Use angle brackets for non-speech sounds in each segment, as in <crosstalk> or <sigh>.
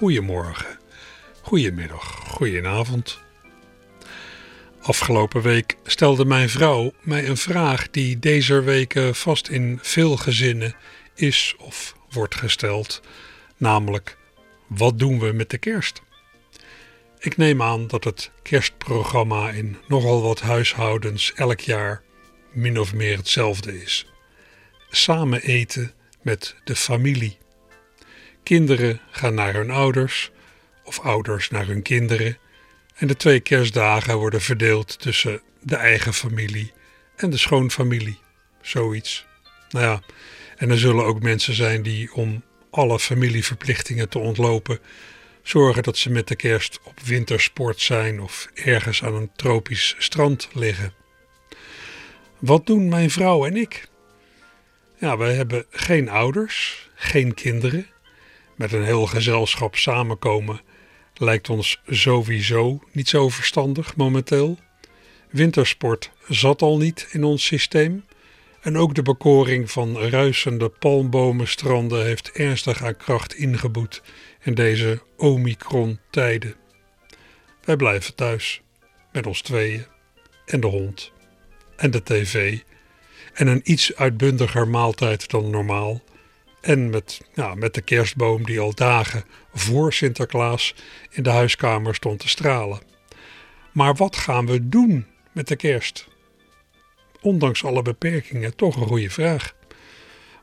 Goedemorgen, goedemiddag, goedenavond. Afgelopen week stelde mijn vrouw mij een vraag die deze weken vast in veel gezinnen is of wordt gesteld, namelijk wat doen we met de kerst? Ik neem aan dat het kerstprogramma in nogal wat huishoudens elk jaar min of meer hetzelfde is. Samen eten met de familie. Kinderen gaan naar hun ouders of ouders naar hun kinderen en de twee kerstdagen worden verdeeld tussen de eigen familie en de schoonfamilie. Zoiets. Nou ja, en er zullen ook mensen zijn die om alle familieverplichtingen te ontlopen, zorgen dat ze met de kerst op wintersport zijn of ergens aan een tropisch strand liggen. Wat doen mijn vrouw en ik? Ja, wij hebben geen ouders, geen kinderen. Met een heel gezelschap samenkomen lijkt ons sowieso niet zo verstandig momenteel. Wintersport zat al niet in ons systeem. En ook de bekoring van ruisende palmbomenstranden heeft ernstig aan kracht ingeboet in deze Omicron-tijden. Wij blijven thuis, met ons tweeën en de hond en de tv en een iets uitbundiger maaltijd dan normaal. En met, ja, met de kerstboom die al dagen voor Sinterklaas in de huiskamer stond te stralen. Maar wat gaan we doen met de kerst? ondanks alle beperkingen, toch een goede vraag.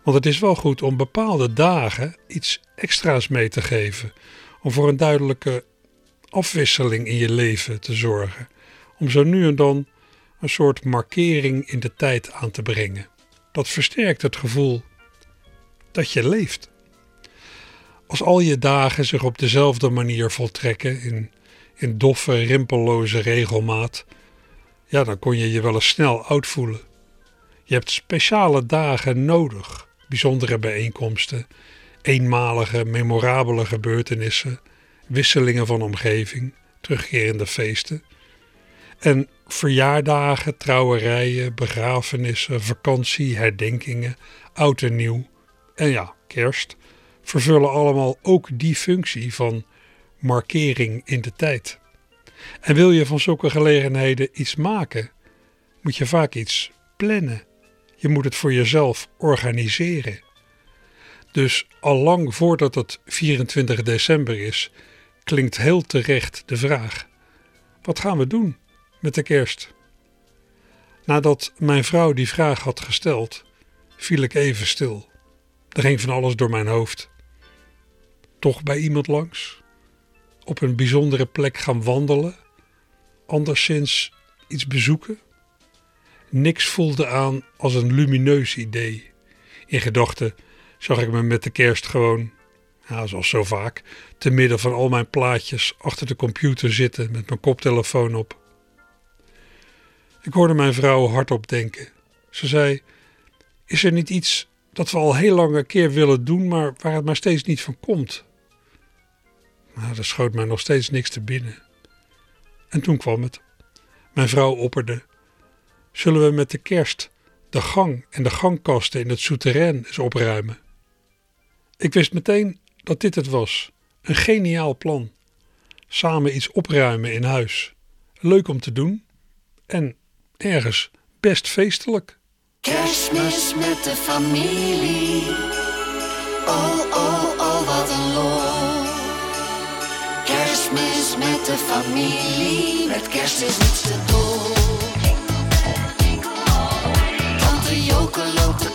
Want het is wel goed om bepaalde dagen iets extra's mee te geven. Om voor een duidelijke afwisseling in je leven te zorgen. Om zo nu en dan een soort markering in de tijd aan te brengen. Dat versterkt het gevoel dat je leeft. Als al je dagen zich op dezelfde manier voltrekken, in, in doffe, rimpelloze regelmaat, ja, dan kon je je wel eens snel oud voelen. Je hebt speciale dagen nodig, bijzondere bijeenkomsten, eenmalige, memorabele gebeurtenissen, wisselingen van omgeving, terugkerende feesten. En verjaardagen, trouwerijen, begrafenissen, vakantie, herdenkingen, oud en nieuw en ja, kerst vervullen allemaal ook die functie van markering in de tijd. En wil je van zulke gelegenheden iets maken, moet je vaak iets plannen. Je moet het voor jezelf organiseren. Dus al lang voordat het 24 december is, klinkt heel terecht de vraag: wat gaan we doen met de kerst? Nadat mijn vrouw die vraag had gesteld, viel ik even stil. Er ging van alles door mijn hoofd. Toch bij iemand langs? op een bijzondere plek gaan wandelen, anderszins iets bezoeken. Niks voelde aan als een lumineus idee. In gedachten zag ik me met de kerst gewoon, ja, zoals zo vaak, te midden van al mijn plaatjes achter de computer zitten met mijn koptelefoon op. Ik hoorde mijn vrouw hardop denken. Ze zei: Is er niet iets dat we al heel lang een keer willen doen, maar waar het maar steeds niet van komt? Maar er schoot mij nog steeds niks te binnen. En toen kwam het. Mijn vrouw opperde: Zullen we met de kerst de gang en de gangkasten in het souterrain eens opruimen? Ik wist meteen dat dit het was. Een geniaal plan. Samen iets opruimen in huis. Leuk om te doen en ergens best feestelijk. Kerstmis met de familie. Oh, oh, oh, wat een lol kerstmis met de familie. Met kerst is niets te doen. Tante Joke loopt te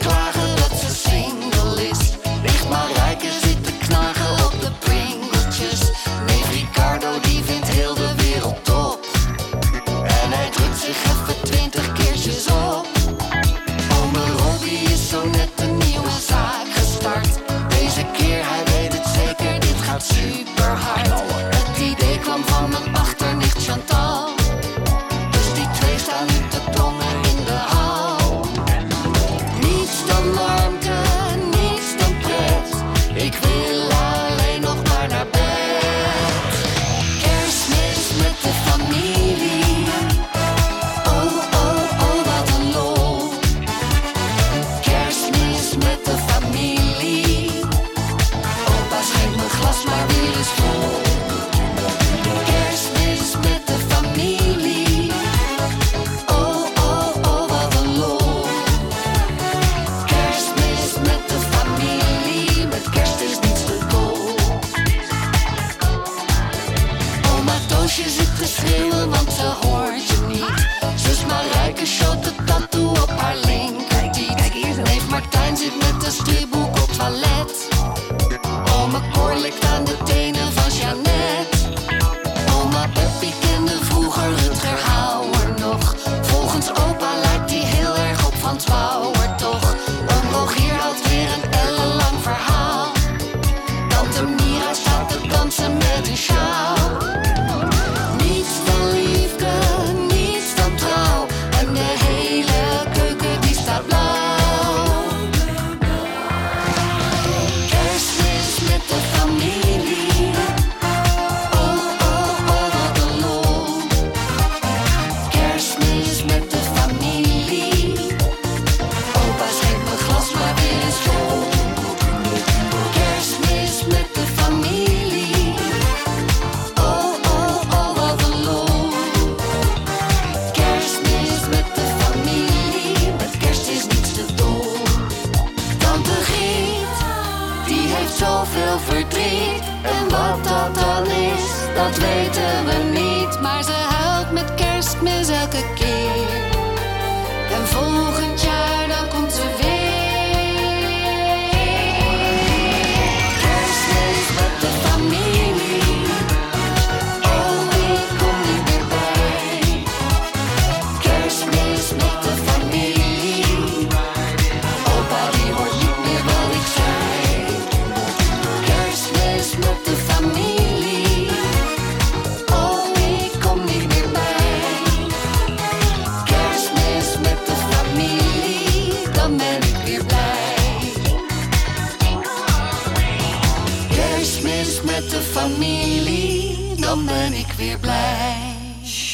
dan ben ik weer blij.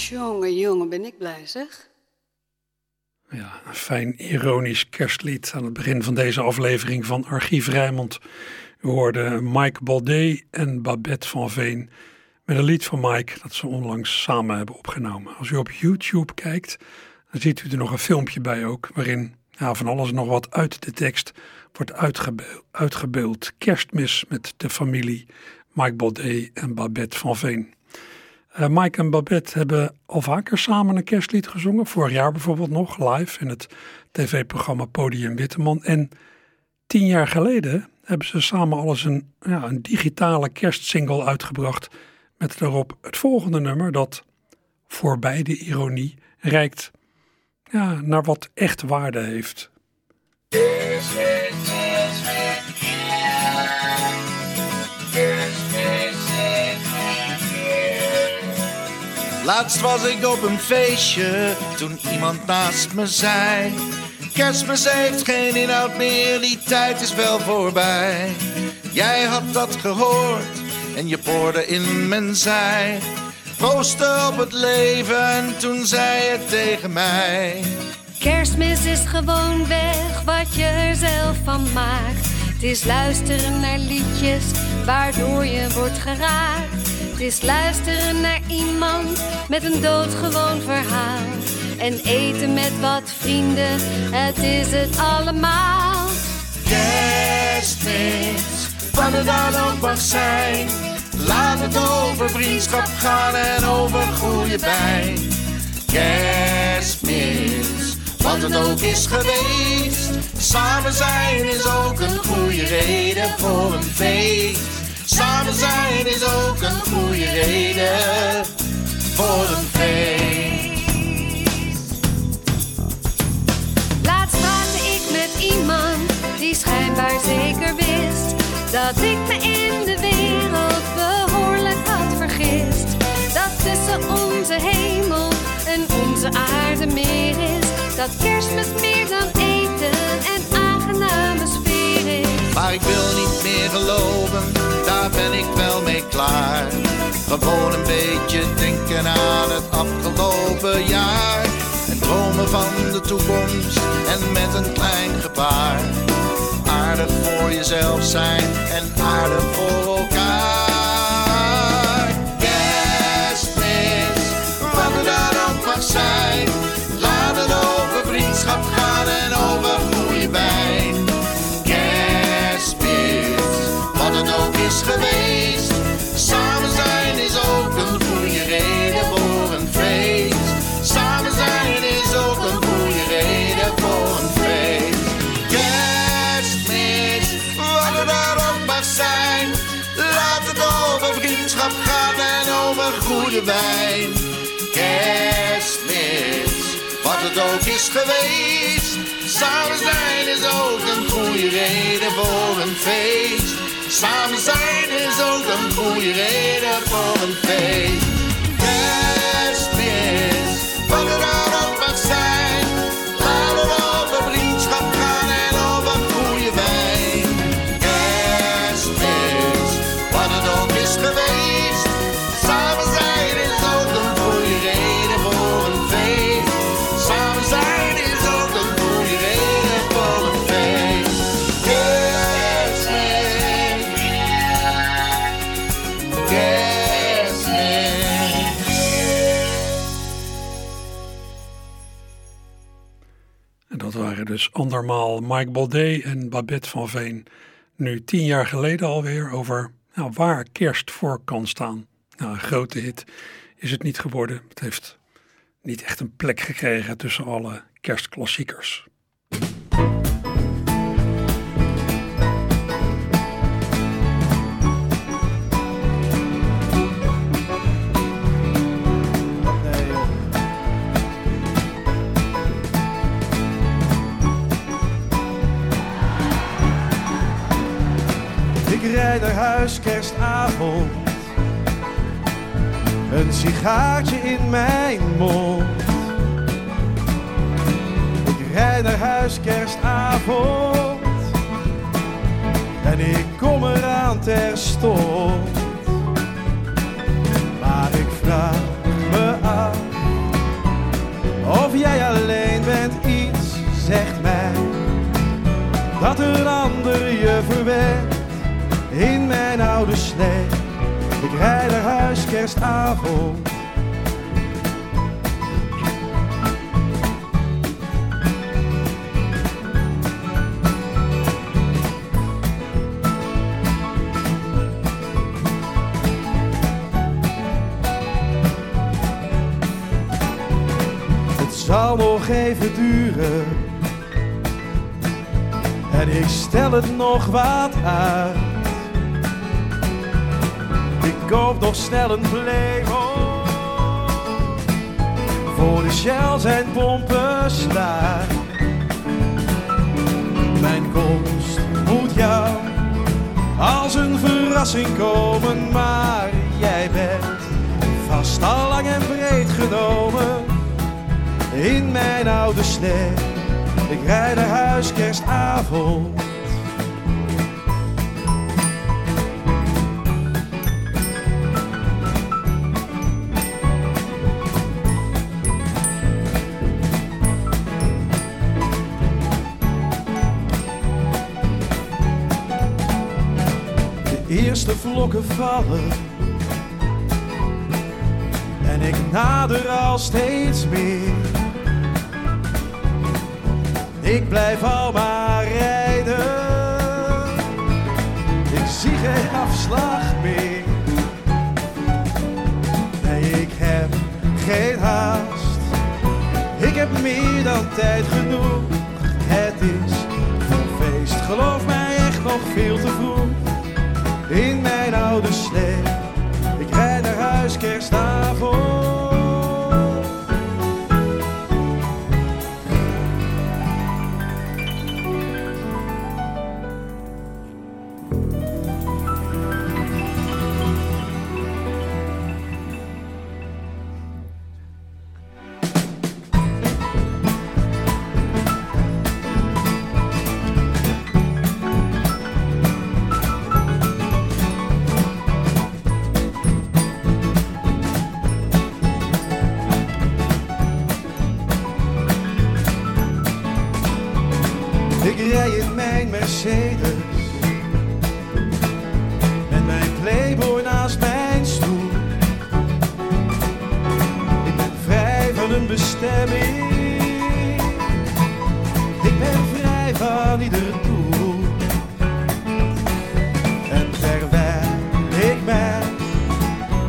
Jongen, jongen, ben ik blij zeg. Ja, een fijn ironisch kerstlied aan het begin van deze aflevering van Archief Rijnmond. We hoorden Mike Baudet en Babette van Veen met een lied van Mike dat ze onlangs samen hebben opgenomen. Als u op YouTube kijkt, dan ziet u er nog een filmpje bij ook, waarin ja, van alles en nog wat uit de tekst wordt uitgebeeld. uitgebeeld. Kerstmis met de familie Mike Baudet en Babette van Veen. Eh, Mike en Babette hebben al vaker samen een kerstlied gezongen. Vorig jaar bijvoorbeeld nog live in het tv-programma Podium Witteman. En tien jaar geleden hebben ze samen alles een, ja, een digitale kerstsingle uitgebracht. Met daarop het volgende nummer dat voorbij de ironie reikt ja, naar wat echt waarde heeft. Laatst was ik op een feestje toen iemand naast me zei: Kerstmis heeft geen inhoud meer, die tijd is wel voorbij. Jij had dat gehoord en je poorde in mijn zij. Proosten op het leven en toen zei het tegen mij. Kerstmis is gewoon weg wat je er zelf van maakt. Het is luisteren naar liedjes waardoor je wordt geraakt. Het is luisteren naar iemand met een doodgewoon verhaal. En eten met wat vrienden, het is het allemaal. Kerstmis, wat het dan ook mag zijn. Laat het over vriendschap gaan en over goede wijn. Kerstmis, wat het ook is geweest. Samen zijn is ook een goede reden voor een feest. Samen zijn is ook een goede reden voor een feest. Laatst praatte ik met iemand die schijnbaar zeker wist dat ik me in de wereld behoorlijk had vergist. Dat tussen onze hemel en onze aarde meer is. Dat kerstmis meer dan eten en Maar ik wil niet meer geloven, daar ben ik wel mee klaar. Gewoon een beetje denken aan het afgelopen jaar. En dromen van de toekomst en met een klein gebaar. Aardig voor jezelf zijn en aardig voor elkaar. Kerstmis, wat het ook is geweest. Samen zijn is ook een goede reden voor een feest. Samen zijn is ook een goede reden voor een feest. Dus andermaal Mike Baudet en Babette van Veen. Nu tien jaar geleden alweer over nou, waar kerst voor kan staan. Nou, een grote hit is het niet geworden. Het heeft niet echt een plek gekregen tussen alle kerstklassiekers. Ik rijd naar huis kerstavond. Een sigaartje in mijn mond. Ik rijd naar huis kerstavond. En ik kom eraan terstond. Maar ik vraag me af of jij alleen bent. Iets zegt mij dat een ander je verwendt in mijn oude slee. Ik rijd naar huis kerstavond. Het zal nog even duren. En ik stel het nog wat uit. Koop nog snel een Playboy Voor de shells en pompen staan Mijn komst moet jou als een verrassing komen Maar jij bent vast al lang en breed genomen. In mijn oude slee Ik rijd naar huis kerstavond eerste vlokken vallen. En ik nader al steeds meer. Ik blijf al maar rijden. Ik zie geen afslag meer. Nee, ik heb geen haast. Ik heb meer dan tijd genoeg. Het is een feest, geloof mij echt nog veel te vroeg Ik rijd naar huis kerstavond. Ik ben vrij van ieder doel. En terwijl ik mij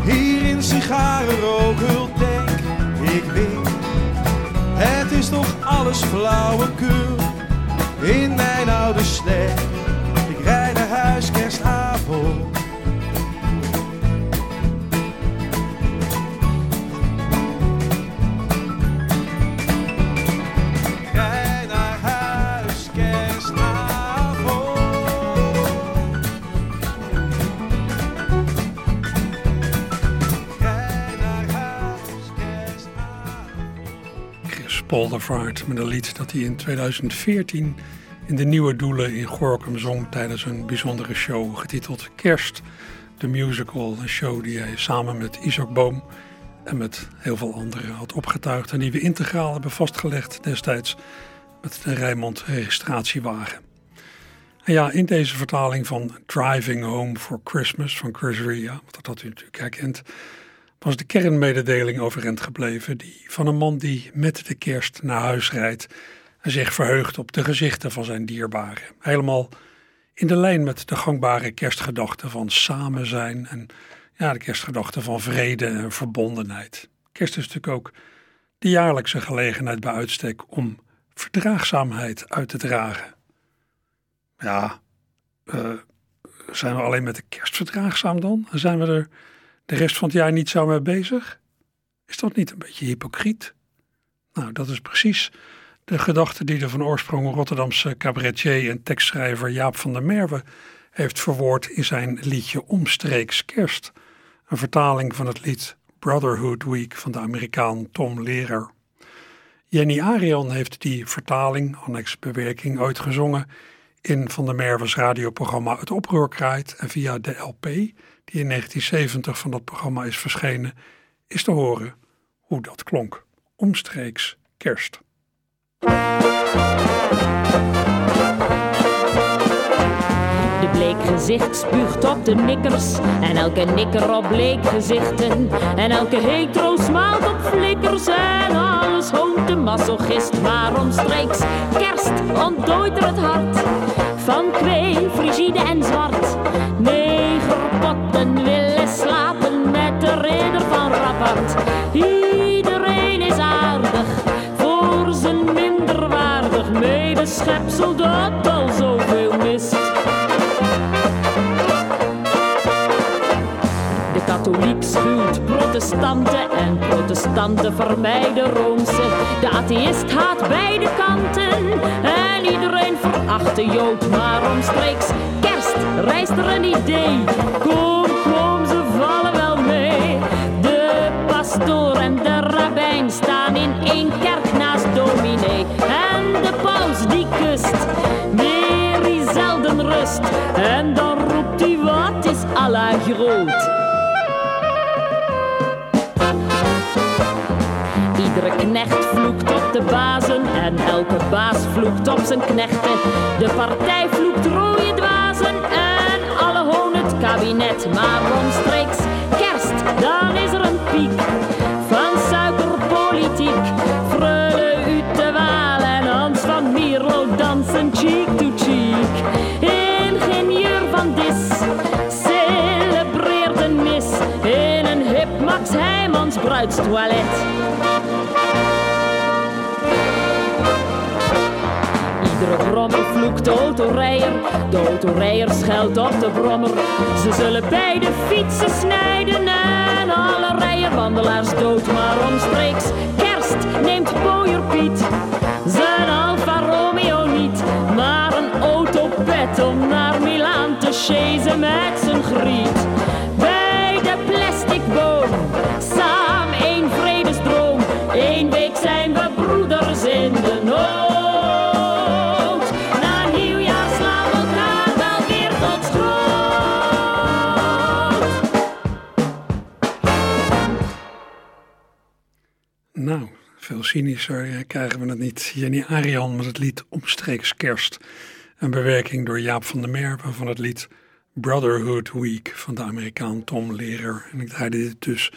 hier in sigarenrook denk, ik weet, het is toch alles flauwekul in mijn oude slee. Poldervaart met een lied dat hij in 2014 in de Nieuwe Doelen in Gorkum zong tijdens een bijzondere show getiteld Kerst, de musical. Een show die hij samen met Isaac Boom en met heel veel anderen had opgetuigd en die we integraal hebben vastgelegd destijds met de Rijnmond registratiewagen. En ja, in deze vertaling van Driving Home for Christmas van Chris Ria, wat dat u natuurlijk herkent, was de kernmededeling overeind gebleven, die van een man die met de kerst naar huis rijdt en zich verheugt op de gezichten van zijn dierbaren. Helemaal in de lijn met de gangbare kerstgedachten van samen zijn en ja, de kerstgedachten van vrede en verbondenheid. Kerst is natuurlijk ook de jaarlijkse gelegenheid bij uitstek om verdraagzaamheid uit te dragen. Ja, eh, zijn we alleen met de kerst verdraagzaam dan? Zijn we er de rest van het jaar niet zo mee bezig? Is dat niet een beetje hypocriet? Nou, dat is precies de gedachte die de van oorsprong Rotterdamse cabaretier en tekstschrijver Jaap van der Merwe heeft verwoord in zijn liedje Omstreeks Kerst. Een vertaling van het lied Brotherhood Week van de Amerikaan Tom Lehrer. Jenny Arian heeft die vertaling, annex bewerking, ooit gezongen in Van der Merwe's radioprogramma Het Oproer en via de LP, die in 1970 van dat programma is verschenen, is te horen hoe dat klonk. Omstreeks kerst. De bleek gezicht spuugt op de nikkers en elke nikker op bleek gezichten. En elke hetero smaalt op flikkers en alles hoont de masochist. Maar omstreeks kerst ontdooit er het hart van kwee, frigide en zwart. Iedereen is aardig voor zijn minderwaardig medeschepsel dat al zoveel mist. De katholiek schuwt protestanten en protestanten vermijden roomse. De atheïst haat beide kanten en iedereen veracht de jood. Maar omstreeks kerst rijst er een idee. Kom, Iedere knecht vloekt op de bazen en elke baas vloekt op zijn knechten. De partij vloekt rode dwazen en alle honen het kabinet. Maar omstreeks kerst, dan is er bruidstoilet. Iedere brommer vloekt de autorijder. De autorijder scheldt op de brommer. Ze zullen beide fietsen snijden en alle rijenwandelaars dood. Maar omstreeks kerst neemt Pooier Piet zijn Alfa Romeo niet. Maar een autopet om naar Milaan te chasen met zijn griet. Bij de plastic boom, Eén week zijn we broeders in de nood. Na nieuwjaar slaan we wel weer tot. Nou, veel cynischer krijgen we het niet. Jenny Arian met het lied Omstreeks Kerst. Een bewerking door Jaap van der Merwe van het lied Brotherhood Week van de Amerikaan Tom Lehrer. En ik draaide dit dus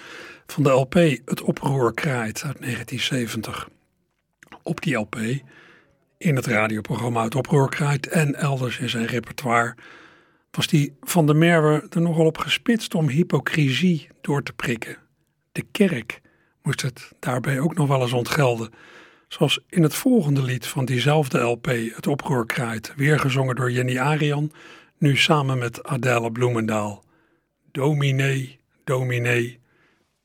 van de LP Het Oproer Kraait uit 1970. Op die LP, in het radioprogramma Het Oproer Kraait en elders in zijn repertoire, was die van de Merwe er nogal op gespitst om hypocrisie door te prikken. De kerk moest het daarbij ook nog wel eens ontgelden. Zoals in het volgende lied van diezelfde LP, Het Oproer Kraait, weer gezongen door Jenny Arian, nu samen met Adele Bloemendaal. Dominee, dominee.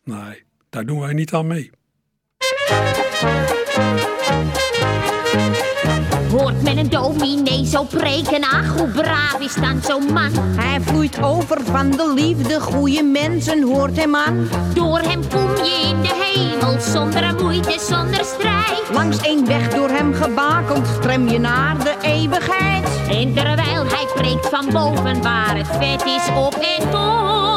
Nee, daar doen wij niet aan mee. Hoort men een dominee zo preken, ach hoe braaf is dan zo'n man. Hij vloeit over van de liefde, goede mensen hoort hem aan. Door hem kom je in de hemel, zonder moeite, zonder strijd. Langs één weg door hem gebakeld, strem je naar de eeuwigheid. En terwijl hij preekt van boven waar het vet is op en top.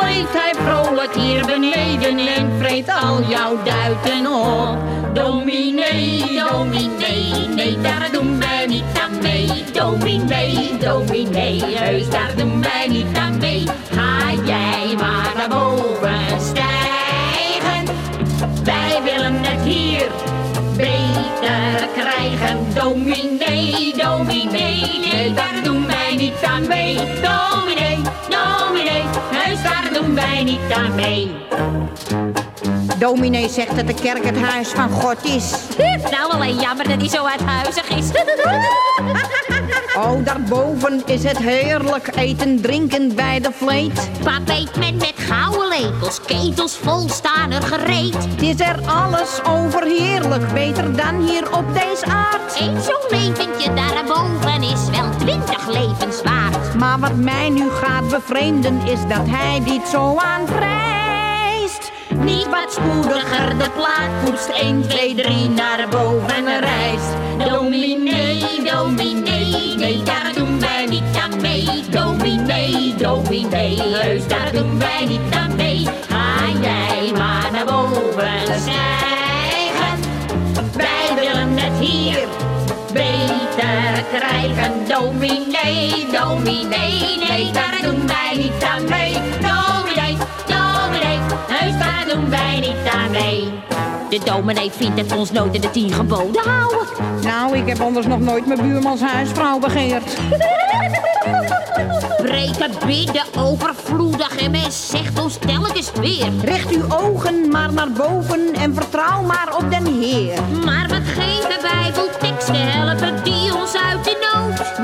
Leeft hij vrolijk hier beneden en vreet al jouw duiten op. Dominee, dominee, nee daar doen wij niet aan mee. Dominee, dominee, heus daar doen wij niet aan mee. Ga jij maar naar boven beter krijgen. Dominee, dominee, nee daar doen wij niet aan mee. Dominee, dominee, heus daar doen wij niet aan mee. Dominee zegt dat de kerk het huis van God is. Nou, alleen jammer dat hij zo uithuizig is. <laughs> Oh, daarboven is het heerlijk eten, drinken bij de vleet. Pap eet men met gouden lepels, ketels vol staan er gereed. Het is er alles over heerlijk, beter dan hier op deze aard. Eén zo'n leventje daarboven is wel twintig levens waard. Maar wat mij nu gaat bevreemden is dat hij dit zo aanprijst. Niet wat spoediger de plaat poetst, 1, 2, 3 naar boven reist. Dominee, dominee, nee daar doen wij niet aan mee. Dominee, dominee, heus daar doen wij niet aan mee. Ga jij maar naar boven stijgen, wij willen het hier beter krijgen. Dominee, dominee, nee daar doen wij niet aan mee. Doen wij niet aan mee. De dominee vindt dat ons nooit in de tien geboden houden. Nou, ik heb anders nog nooit mijn buurmans huisvrouw begeerd. <laughs> Breken bidden overvloedig en men zegt ons telkens weer. Richt uw ogen maar naar boven en vertrouw maar op den Heer. Maar wat geven bijbelteksten helpen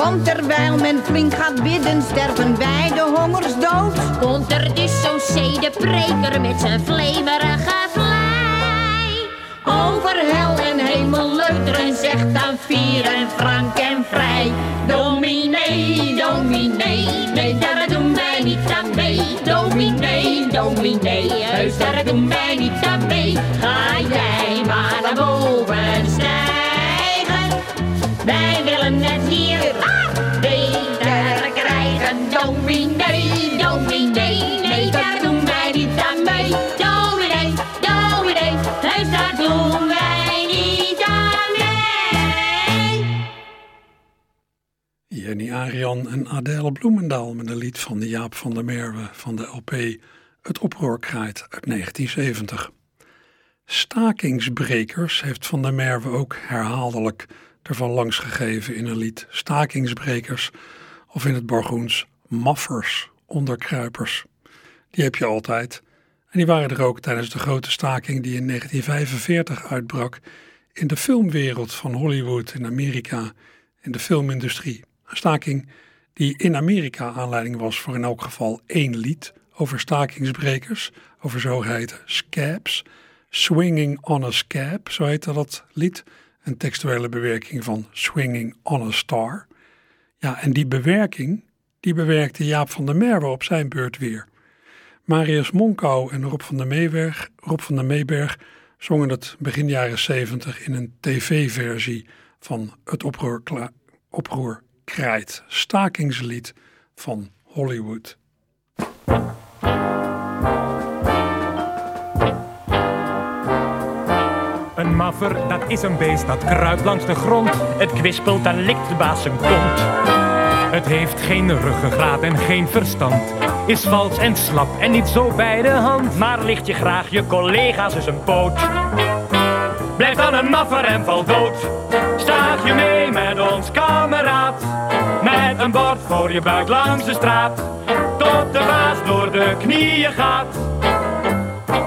Want terwijl men flink gaat bidden, sterven wij de hongersdood. Komt er dus zo'n zedepreker met zijn vlemerige vlei. Over hel en hemel leuteren zegt dan vier en frank en vrij. Dominee, dominee, nee daar doen wij niet aan mee. Dominee, dominee, heus daar doen wij niet aan mee. Ga jij maar naar boven. Het hier beter krijgen. Dominee, dominee, nee daar doen wij niet aan mee. Dominee, dominee, heus daar doen wij niet aan mee. Jenny Arian en Adele Bloemendaal met een lied van de Jaap van der Merwe van de LP Het Oproer Kraait uit 1970. Stakingsbrekers heeft Van der Merwe ook herhaaldelijk ervan langs gegeven in een lied Stakingsbrekers of in het Borgoens Maffers, onderkruipers. Die heb je altijd. En die waren er ook tijdens de grote staking die in 1945 uitbrak in de filmwereld van Hollywood in Amerika, in de filmindustrie. Een staking die in Amerika aanleiding was voor in elk geval één lied over stakingsbrekers, over zogeheten scabs. Swinging on a Scab, zo heette dat lied. Een textuele bewerking van Swinging on a Star. Ja, en die bewerking, die bewerkte Jaap van der Merwe op zijn beurt weer. Marius Monkau en Rob van der Meeberg, Rob van der zongen het begin jaren 70 in een tv-versie van het oproer, oproer Krijt, stakingslied van Hollywood. Een maffer, dat is een beest dat kruipt langs de grond. Het kwispelt, dan likt de baas zijn kont. Het heeft geen ruggengraat en geen verstand. Is vals en slap en niet zo bij de hand. Maar licht je graag je collega's eens een poot. Blijf dan een maffer en val dood. Staag je mee met ons kameraad. Met een bord voor je buik langs de straat. Tot de baas door de knieën gaat.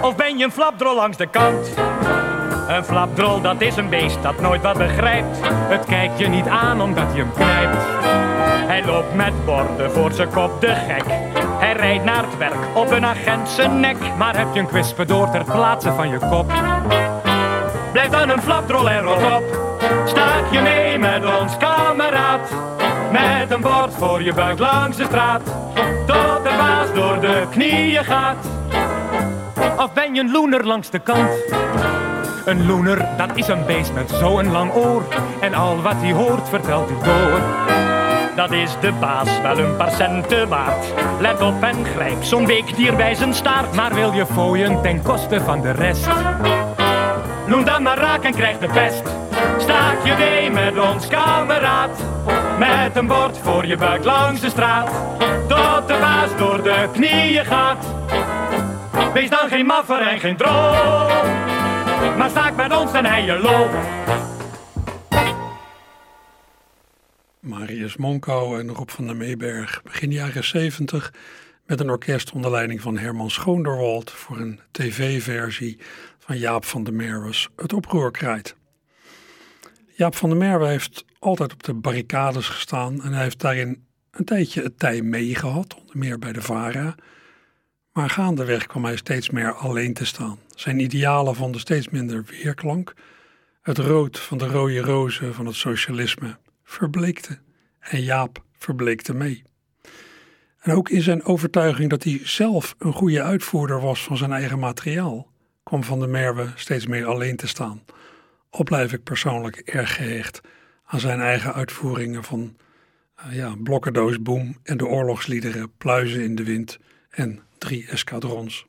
Of ben je een flapdrol langs de kant? Een flapdrol, dat is een beest dat nooit wat begrijpt. Het kijkt je niet aan omdat je hem knijpt. Hij loopt met borden voor zijn kop de gek. Hij rijdt naar het werk op een agent zijn nek. Maar heb je een kwispedoor ter plaatse van je kop? Blijf dan een flapdrol en rot op. Staak je mee met ons kameraad. Met een bord voor je buik langs de straat. Tot de baas door de knieën gaat. Of ben je een loener langs de kant? Een loener, dat is een beest met zo'n lang oor. En al wat hij hoort, vertelt hij door. Dat is de baas, wel een paar centen waard. Let op en grijp zo'n weekdier bij zijn staart. Maar wil je fooien ten koste van de rest? Noem dan maar raak en krijg de pest. Staak je mee met ons kameraad. Met een bord voor je buik langs de straat. Tot de baas door de knieën gaat. Wees dan geen maffer en geen droom. Maar staak met ons en hij je loopt. Marius Monkau en Rob van der Meeberg begin jaren 70 met een orkest onder leiding van Herman Schoonderwald voor een tv-versie van Jaap van der Merwe's Het Oproer. Jaap van der Merwe heeft altijd op de barricades gestaan en hij heeft daarin een tijdje het tij meegehad, onder meer bij de VARA. Maar gaandeweg kwam hij steeds meer alleen te staan. Zijn idealen vonden steeds minder weerklank. Het rood van de rode rozen van het socialisme verbleekte en Jaap verbleekte mee. En ook in zijn overtuiging dat hij zelf een goede uitvoerder was van zijn eigen materiaal, kwam Van der Merwe steeds meer alleen te staan. Al blijf ik persoonlijk erg gehecht aan zijn eigen uitvoeringen van uh, ja, Blokkendoos Boom en de oorlogsliederen Pluizen in de Wind en Drie Escadrons.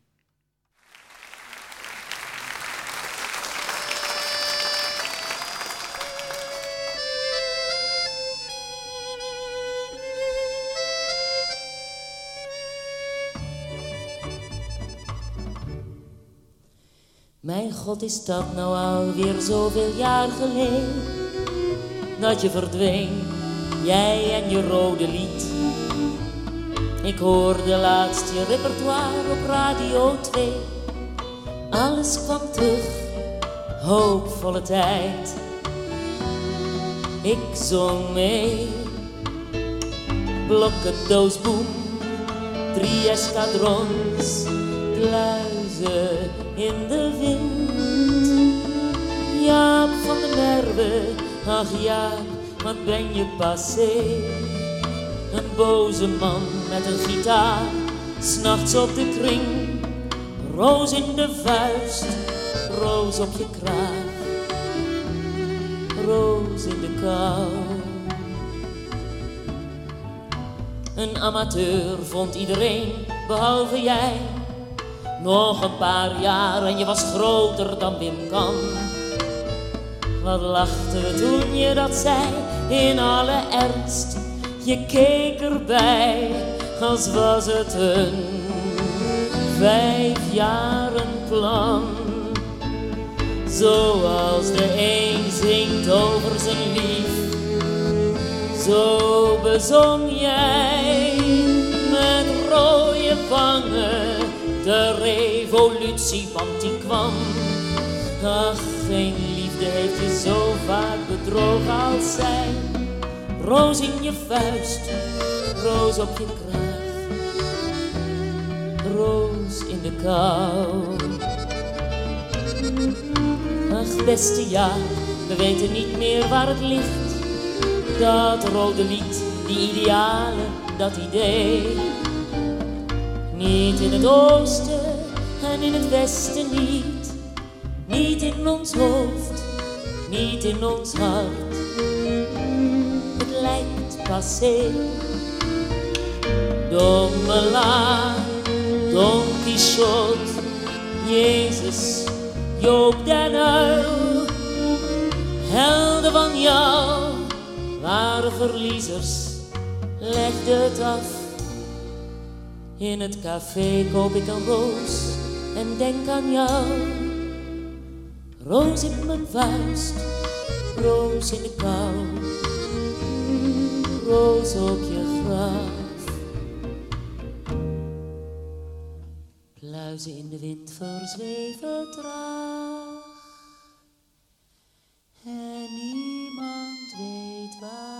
Mijn god, is dat nou alweer zoveel jaar geleden dat je verdween, jij en je rode lied. Ik hoorde laatst je repertoire op Radio 2. Alles kwam terug, hoopvolle tijd. Ik zong mee, blokkendoosboom, drie escadrons, pluizen in de wind. Jaap van de Merwe, ach Jaap, wat ben je passé? Een boze man met een gitaar, s'nachts op de kring. Roos in de vuist, roos op je kraag. Roos in de kou. Een amateur vond iedereen, behalve jij. Nog een paar jaar en je was groter dan Wim kan. Wat lachten we toen je dat zei in alle ernst. Je keek erbij als was het een vijf jaren plan. Zoals de een zingt over zijn lief, zo bezong jij met rode wangen de revolutie, want die kwam. Ach, geen liefde heeft je zo vaak bedrogen als zij. Roos in je vuist, roos op je kraag, roos in de kou. Ach, beste ja, we weten niet meer waar het ligt. Dat rode lied, die idealen, dat idee. Niet in het oosten en in het westen niet. Niet in ons hoofd, niet in ons hart. Passé. Dommelaar, Don Quixote, Jezus, Joop den Uil. Helden van jou waren verliezers, legde het af. In het café koop ik een roos en denk aan jou. Roos in mijn vuist, roos in de kou. Roos op je graf. Pluizen in de wind verzweven traag. En niemand weet waarheen.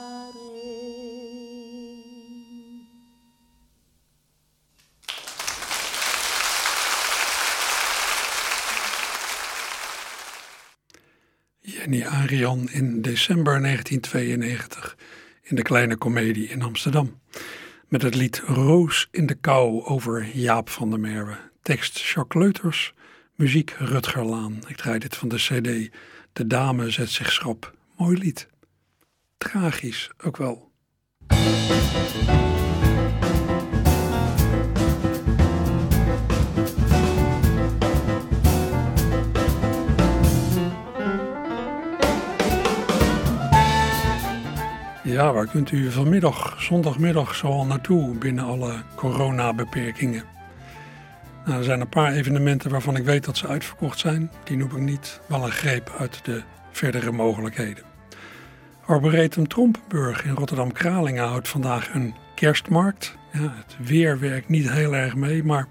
Jenny Arian in december 1992 in de Kleine Comedie in Amsterdam. Met het lied Roos in de kou over Jaap van der Merwe. Tekst Jacques Leuters, muziek Rutger Laan. Ik draai dit van de cd De dame zet zich schrap. Mooi lied. Tragisch ook wel. Ja, waar kunt u vanmiddag, zondagmiddag, zoal naartoe binnen alle coronabeperkingen? Nou, er zijn een paar evenementen waarvan ik weet dat ze uitverkocht zijn. Die noem ik niet, wel een greep uit de verdere mogelijkheden. Arboretum Trompenburg in Rotterdam-Kralingen houdt vandaag een kerstmarkt. Ja, het weer werkt niet heel erg mee, maar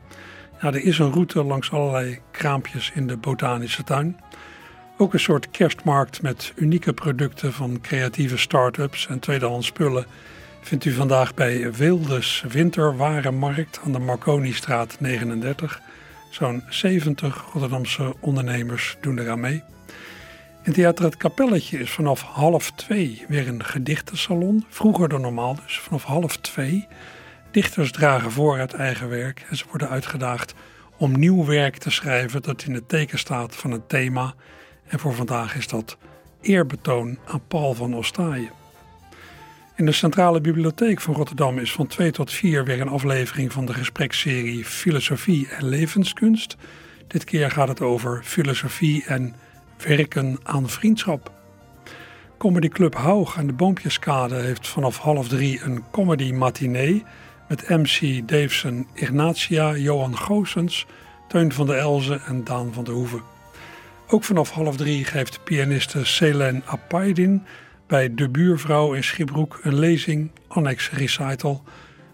ja, er is een route langs allerlei kraampjes in de botanische tuin. Ook een soort kerstmarkt met unieke producten van creatieve start-ups en tweedehands spullen vindt u vandaag bij Wildes Winterwarenmarkt aan de Marconistraat 39. Zo'n 70 Rotterdamse ondernemers doen eraan mee. In Theater Het Kapelletje is vanaf half twee weer een gedichtensalon. Vroeger dan normaal dus, vanaf half twee. Dichters dragen voor uit eigen werk en ze worden uitgedaagd om nieuw werk te schrijven dat in het teken staat van een thema. En voor vandaag is dat eerbetoon aan Paul van Ostaaien. In de Centrale Bibliotheek van Rotterdam is van 2 tot 4 weer een aflevering van de gespreksserie Filosofie en Levenskunst. Dit keer gaat het over filosofie en werken aan vriendschap. Comedy Club Haug aan de Boompjeskade heeft vanaf half drie een comedy matinee met MC Davesen Ignatia, Johan Goossens, Teun van der Elzen en Daan van der Hoeven. Ook vanaf half drie geeft pianiste Selen Apaydin bij De Buurvrouw in Schipbroek een lezing, annex recital,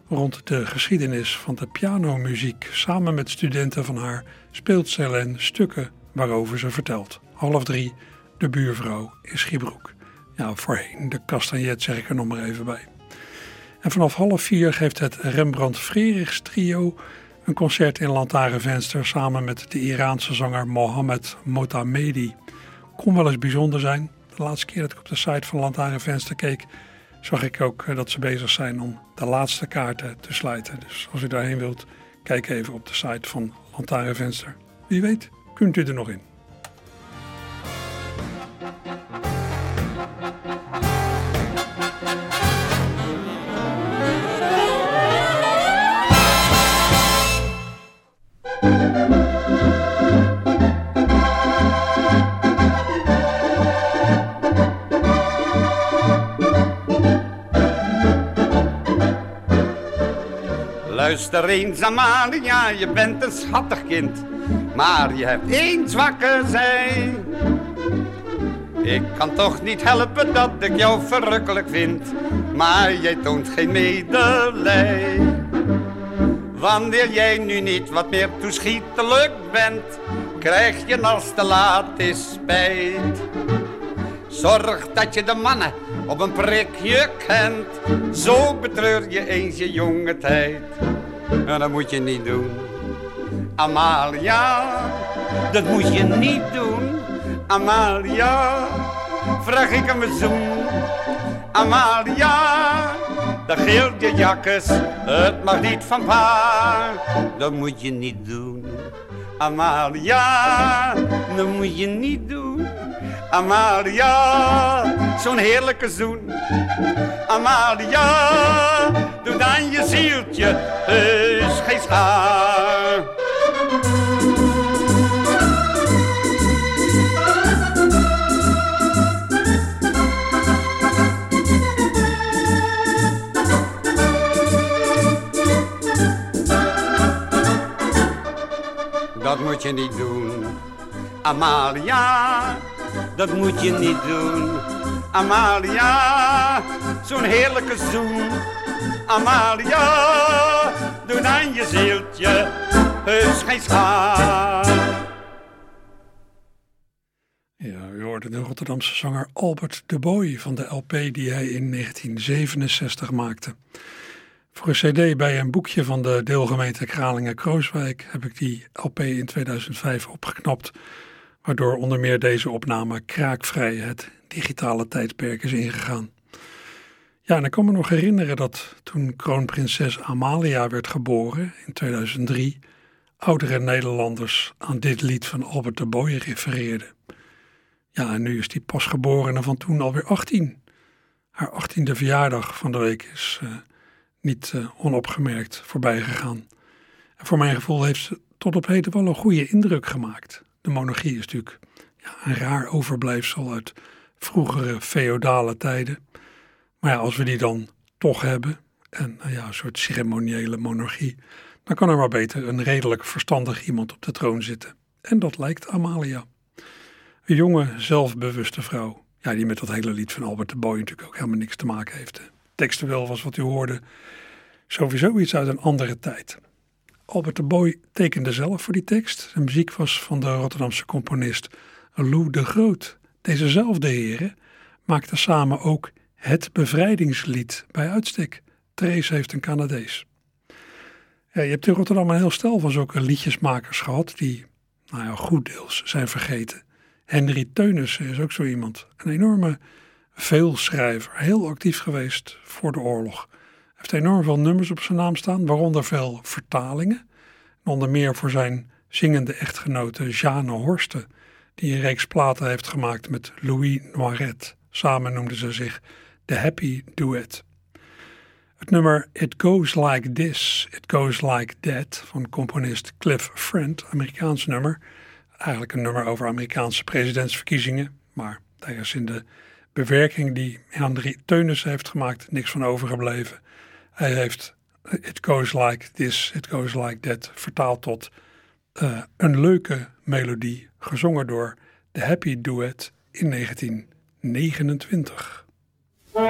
rond de geschiedenis van de pianomuziek. Samen met studenten van haar speelt Selen stukken waarover ze vertelt. Half drie, De Buurvrouw in Schipbroek. Ja, voorheen de Castagnet zeg ik er nog maar even bij. En vanaf half vier geeft het Rembrandt Frerichs trio een concert in Lantarenvenster samen met de Iraanse zanger Mohammed Motamedi. Kon wel eens bijzonder zijn. De laatste keer dat ik op de site van Lantarenvenster keek, zag ik ook eh, dat ze bezig zijn om de laatste kaarten te sluiten. Dus als u daarheen wilt, kijk even op de site van Lantarenvenster. Wie weet, kunt u er nog in. Luister eens Amalia, je bent een schattig kind, maar je hebt één zwakke zij. Ik kan toch niet helpen dat ik jou verrukkelijk vind, maar jij toont geen medelij. Wanneer jij nu niet wat meer toeschietelijk bent, krijg je als te laat is spijt. Zorg dat je de mannen op een prikje kent, zo betreur je eens je jonge tijd. En dat moet je niet doen. Amalia, dat moet je niet doen. Amalia, vraag ik hem een zoen. Amalia, dan geelt je jakkes, het mag niet van pa. Dat moet je niet doen. Amalia, dat moet je niet doen. Amalia, zo'n heerlijke zoen. Amalia, aan je zieltje heus. Dat moet je niet doen, Amalia, dat moet je niet doen. Amalia, zo'n heerlijke zoen Amalia, doe aan je zieltje heus geen. Ja, u hoorde de Rotterdamse zanger Albert de Boy van de LP die hij in 1967 maakte. Voor een cd bij een boekje van de deelgemeente Kralingen-Krooswijk heb ik die LP in 2005 opgeknapt, waardoor onder meer deze opname kraakvrij het digitale tijdperk is ingegaan. Ja, en ik kan me nog herinneren dat toen kroonprinses Amalia werd geboren in 2003, oudere Nederlanders aan dit lied van Albert de Boy refereerden. Ja, en nu is die pasgeborene van toen alweer 18. Haar 18e verjaardag van de week is uh, niet uh, onopgemerkt voorbij gegaan. En voor mijn gevoel heeft ze tot op heden wel een goede indruk gemaakt. De monarchie is natuurlijk ja, een raar overblijfsel uit vroegere feodale tijden. Maar ja, als we die dan toch hebben, en nou ja, een soort ceremoniële monarchie, dan kan er maar beter een redelijk verstandig iemand op de troon zitten. En dat lijkt Amalia. Een jonge, zelfbewuste vrouw. Ja, die met dat hele lied van Albert de Boy natuurlijk ook helemaal niks te maken heeft. Textueel was wat u hoorde sowieso iets uit een andere tijd. Albert de Boy tekende zelf voor die tekst. De muziek was van de Rotterdamse componist Lou de Groot. Dezezelfde heren maakten samen ook het bevrijdingslied bij uitstek. Trace heeft een Canadees. Ja, je hebt in Rotterdam een heel stel van zulke liedjesmakers gehad die, nou ja, goed deels zijn vergeten. Henry Teunissen is ook zo iemand. Een enorme veelschrijver, heel actief geweest voor de oorlog. Hij heeft enorm veel nummers op zijn naam staan, waaronder veel vertalingen. onder meer voor zijn zingende echtgenote Jeanne Horsten, die een reeks platen heeft gemaakt met Louis Noiret. Samen noemden ze zich The Happy Duet. Het nummer It Goes Like This, It Goes Like That van componist Cliff Friend, Amerikaans nummer, eigenlijk een nummer over Amerikaanse presidentsverkiezingen. Maar daar is in de bewerking die Henry Teunis heeft gemaakt niks van overgebleven. Hij heeft It Goes Like This, It Goes Like That vertaald tot uh, een leuke melodie, gezongen door The Happy Duet in 1929. Als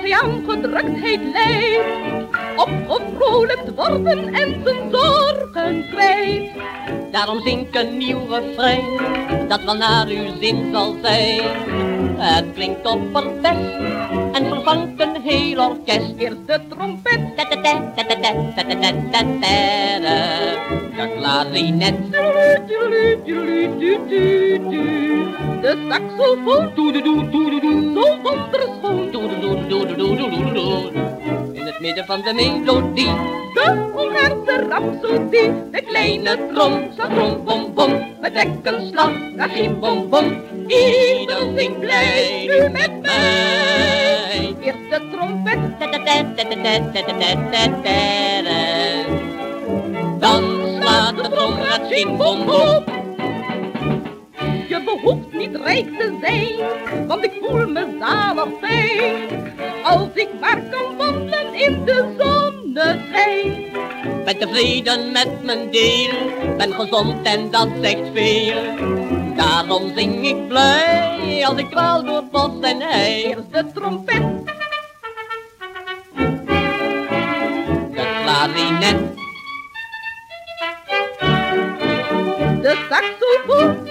hij aan gedruktheid lijdt, opgevrolijkt worden en zijn zorgen kwijt. Daarom zink een nieuw refrein, dat wel naar uw zin zal zijn. Het klinkt opperbest en vervangt een heel orkest. Eerst de trompet, de klarinet, de saxofoon, zo wonderschoon, het midden van de melodie. De Hongaarse rhapsodie, de kleine trom, zo trom bom bom, met dekkenslag, geen bom bom. Ieder zingt blij nu met mij. Eerst de trompet, dan slaat de trom zing bom bom. Behoeft niet rijk te zijn, want ik voel me zalig fijn. Als ik maar kan wandelen in de zonneschijn. Ben tevreden met mijn deel, ben gezond en dat zegt veel. Daarom zing ik blij als ik dwaal door bos en hei. Eerst de trompet, de klarinet, de saxofoon.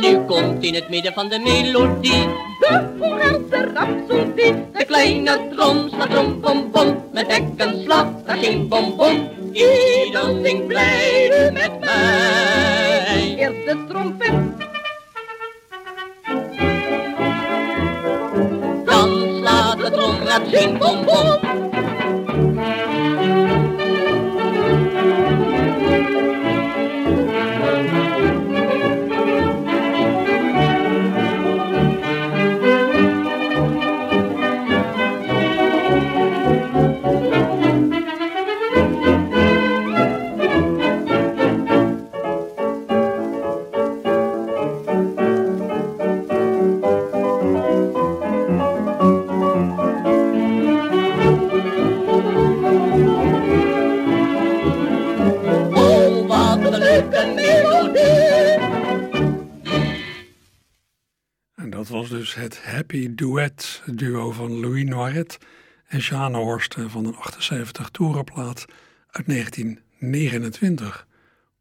Nu komt in het midden van de melodie de Hongaarse rhapsodie. De kleine trom slaat trom bom bom, met dek en slag, daar geen bom bom. Ieder zingt blij met mij. Eerst de trompet, Dan slaat de trom het geen bom bom. Het Happy Duet duo van Louis Noiret en Jeanne Horst van een 78 toerenplaat uit 1929.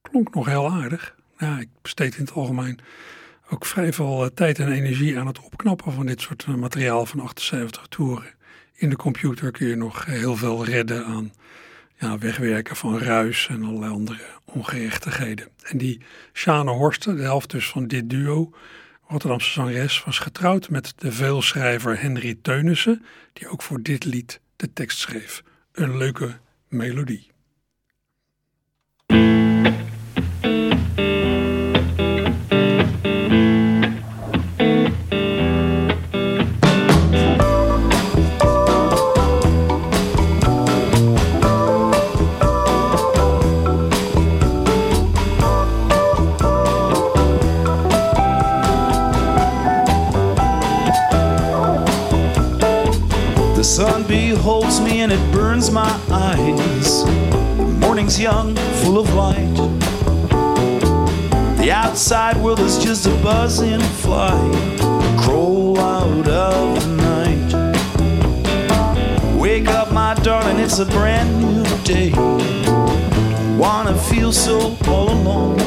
Klonk nog heel aardig. Ja, ik besteed in het algemeen ook vrij veel eh, tijd en energie aan het opknappen van dit soort eh, materiaal van 78 toeren. In de computer kun je nog heel veel redden aan ja, wegwerken van ruis en allerlei andere ongerechtigheden. En die Sjane Horsten, de helft dus van dit duo, Rotterdamse zangeres, was getrouwd met de veelschrijver Henry Teunissen, die ook voor dit lied de tekst schreef. Een leuke melodie. Young, full of light. The outside world is just a buzzing flight. Crawl out of the night. Wake up, my darling, it's a brand new day. Wanna feel so all alone.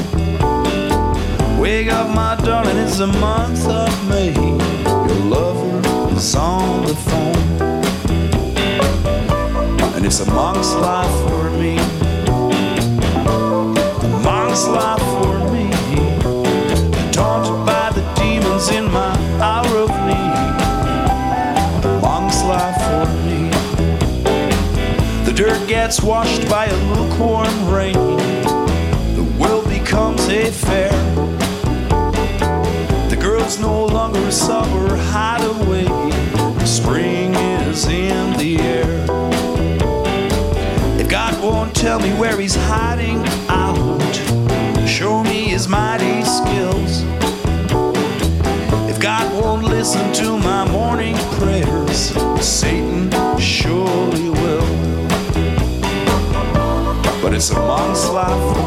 Wake up, my darling, it's the month of May. Your lover is on the phone and it's a monk's life for me. Monk's life for me. Taunted by the demons in my hour of need. Monk's life for me. The dirt gets washed by a lukewarm rain. The world becomes a fair. The girl's no longer a summer hideaway. Spring is in the air. If God won't tell me where he's hiding out. Show me his mighty skills. If God won't listen to my morning prayers, Satan surely will. But it's a monk's life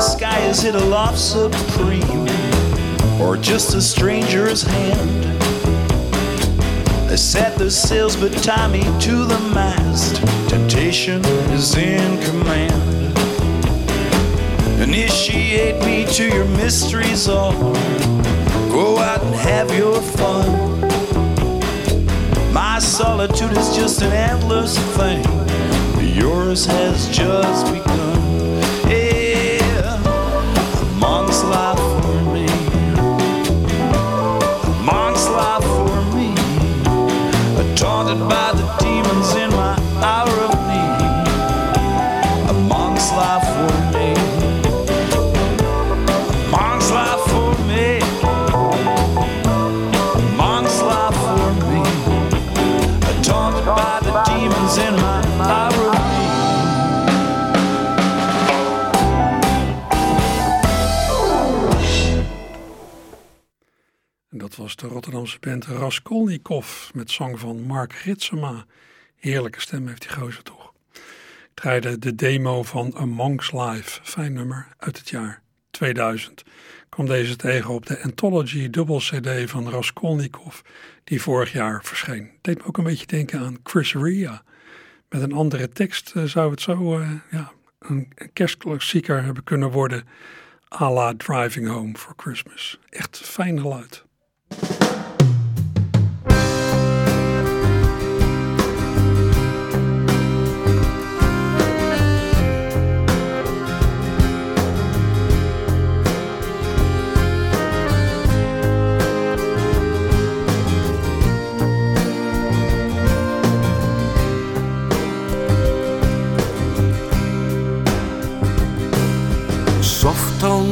Is it a love supreme or just a stranger's hand? I set the sails but tie me to the mast. Temptation is in command. Initiate me to your mysteries all. Go out and have your fun. My solitude is just an endless thing. Yours has just begun. suave. Rotterdamse band Raskolnikov met zang van Mark Ritsema. Heerlijke stem heeft die gozer toch. Ik draaide de demo van A Monk's Life, fijn nummer, uit het jaar 2000. Ik kwam deze tegen op de Anthology dubbel CD van Raskolnikov, die vorig jaar verscheen. Deed me ook een beetje denken aan Chris Ria. Met een andere tekst eh, zou het zo uh, ja, een kerstklassieker hebben kunnen worden. A la Driving Home for Christmas. Echt fijn geluid.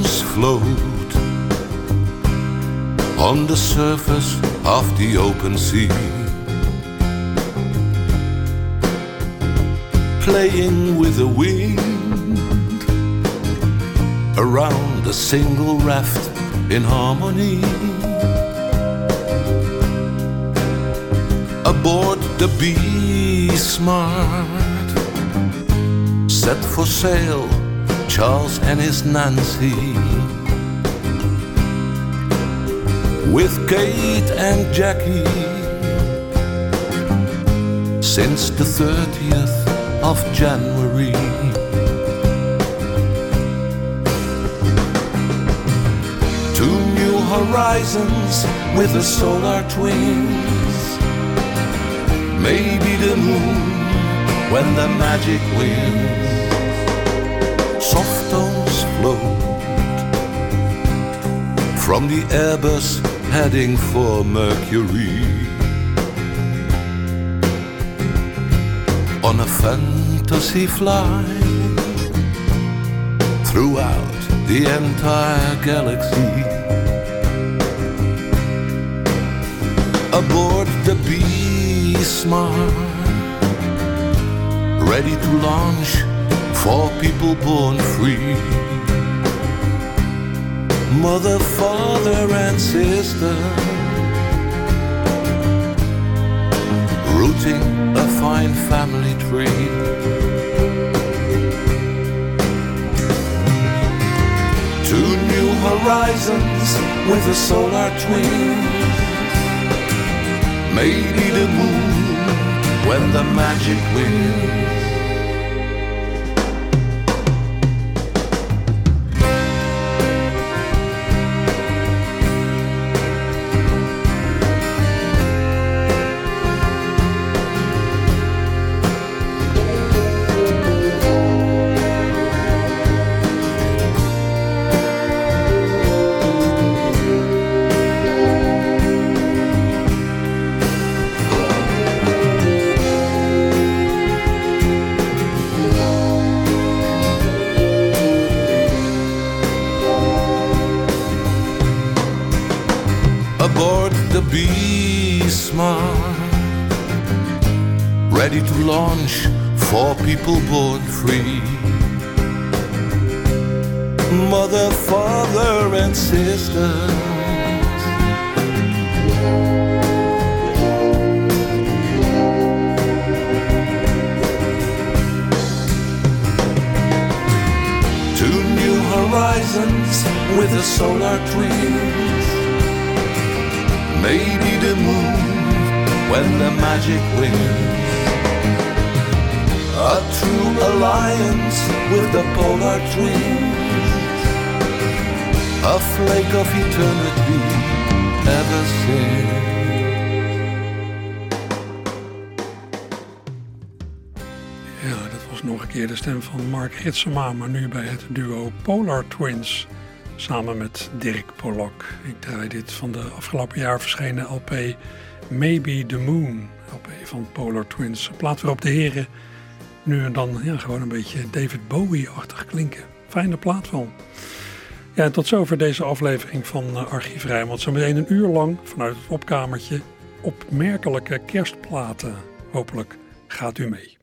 Stones float on the surface of the open sea. Playing with the wind around a single raft in harmony. Aboard the Be Smart, set for sail, Charles and his Nancy. With Kate and Jackie, since the 30th of January. Two new horizons with the solar twins. Maybe the moon when the magic wins. Soft tones float from the Airbus heading for Mercury. On a fantasy flight throughout the entire galaxy. Aboard the Be Smart, ready to launch for people born free. Mother, father, and sister, rooting a fine family tree. Two new horizons with a solar twin. Maybe the moon when the magic wins. Ready to launch for people born free. Mother, father, and sisters. Two new horizons with a solar twins. Maybe the moon when the magic wins. A true alliance with the polar twins. A flake of eternity ever since. Ja, dat was nog een keer de stem van Mark Hitsema, maar nu bij het duo Polar Twins. Samen met Dirk Polak. Ik draai dit van de afgelopen jaar verschenen LP Maybe the Moon. LP van Polar Twins. Plaat waarop de heren nu en dan ja, gewoon een beetje David Bowie-achtig klinken. Fijne plaat wel. Ja, en tot zover deze aflevering van uh, Archief. Zo meteen een uur lang vanuit het opkamertje opmerkelijke kerstplaten. Hopelijk gaat u mee.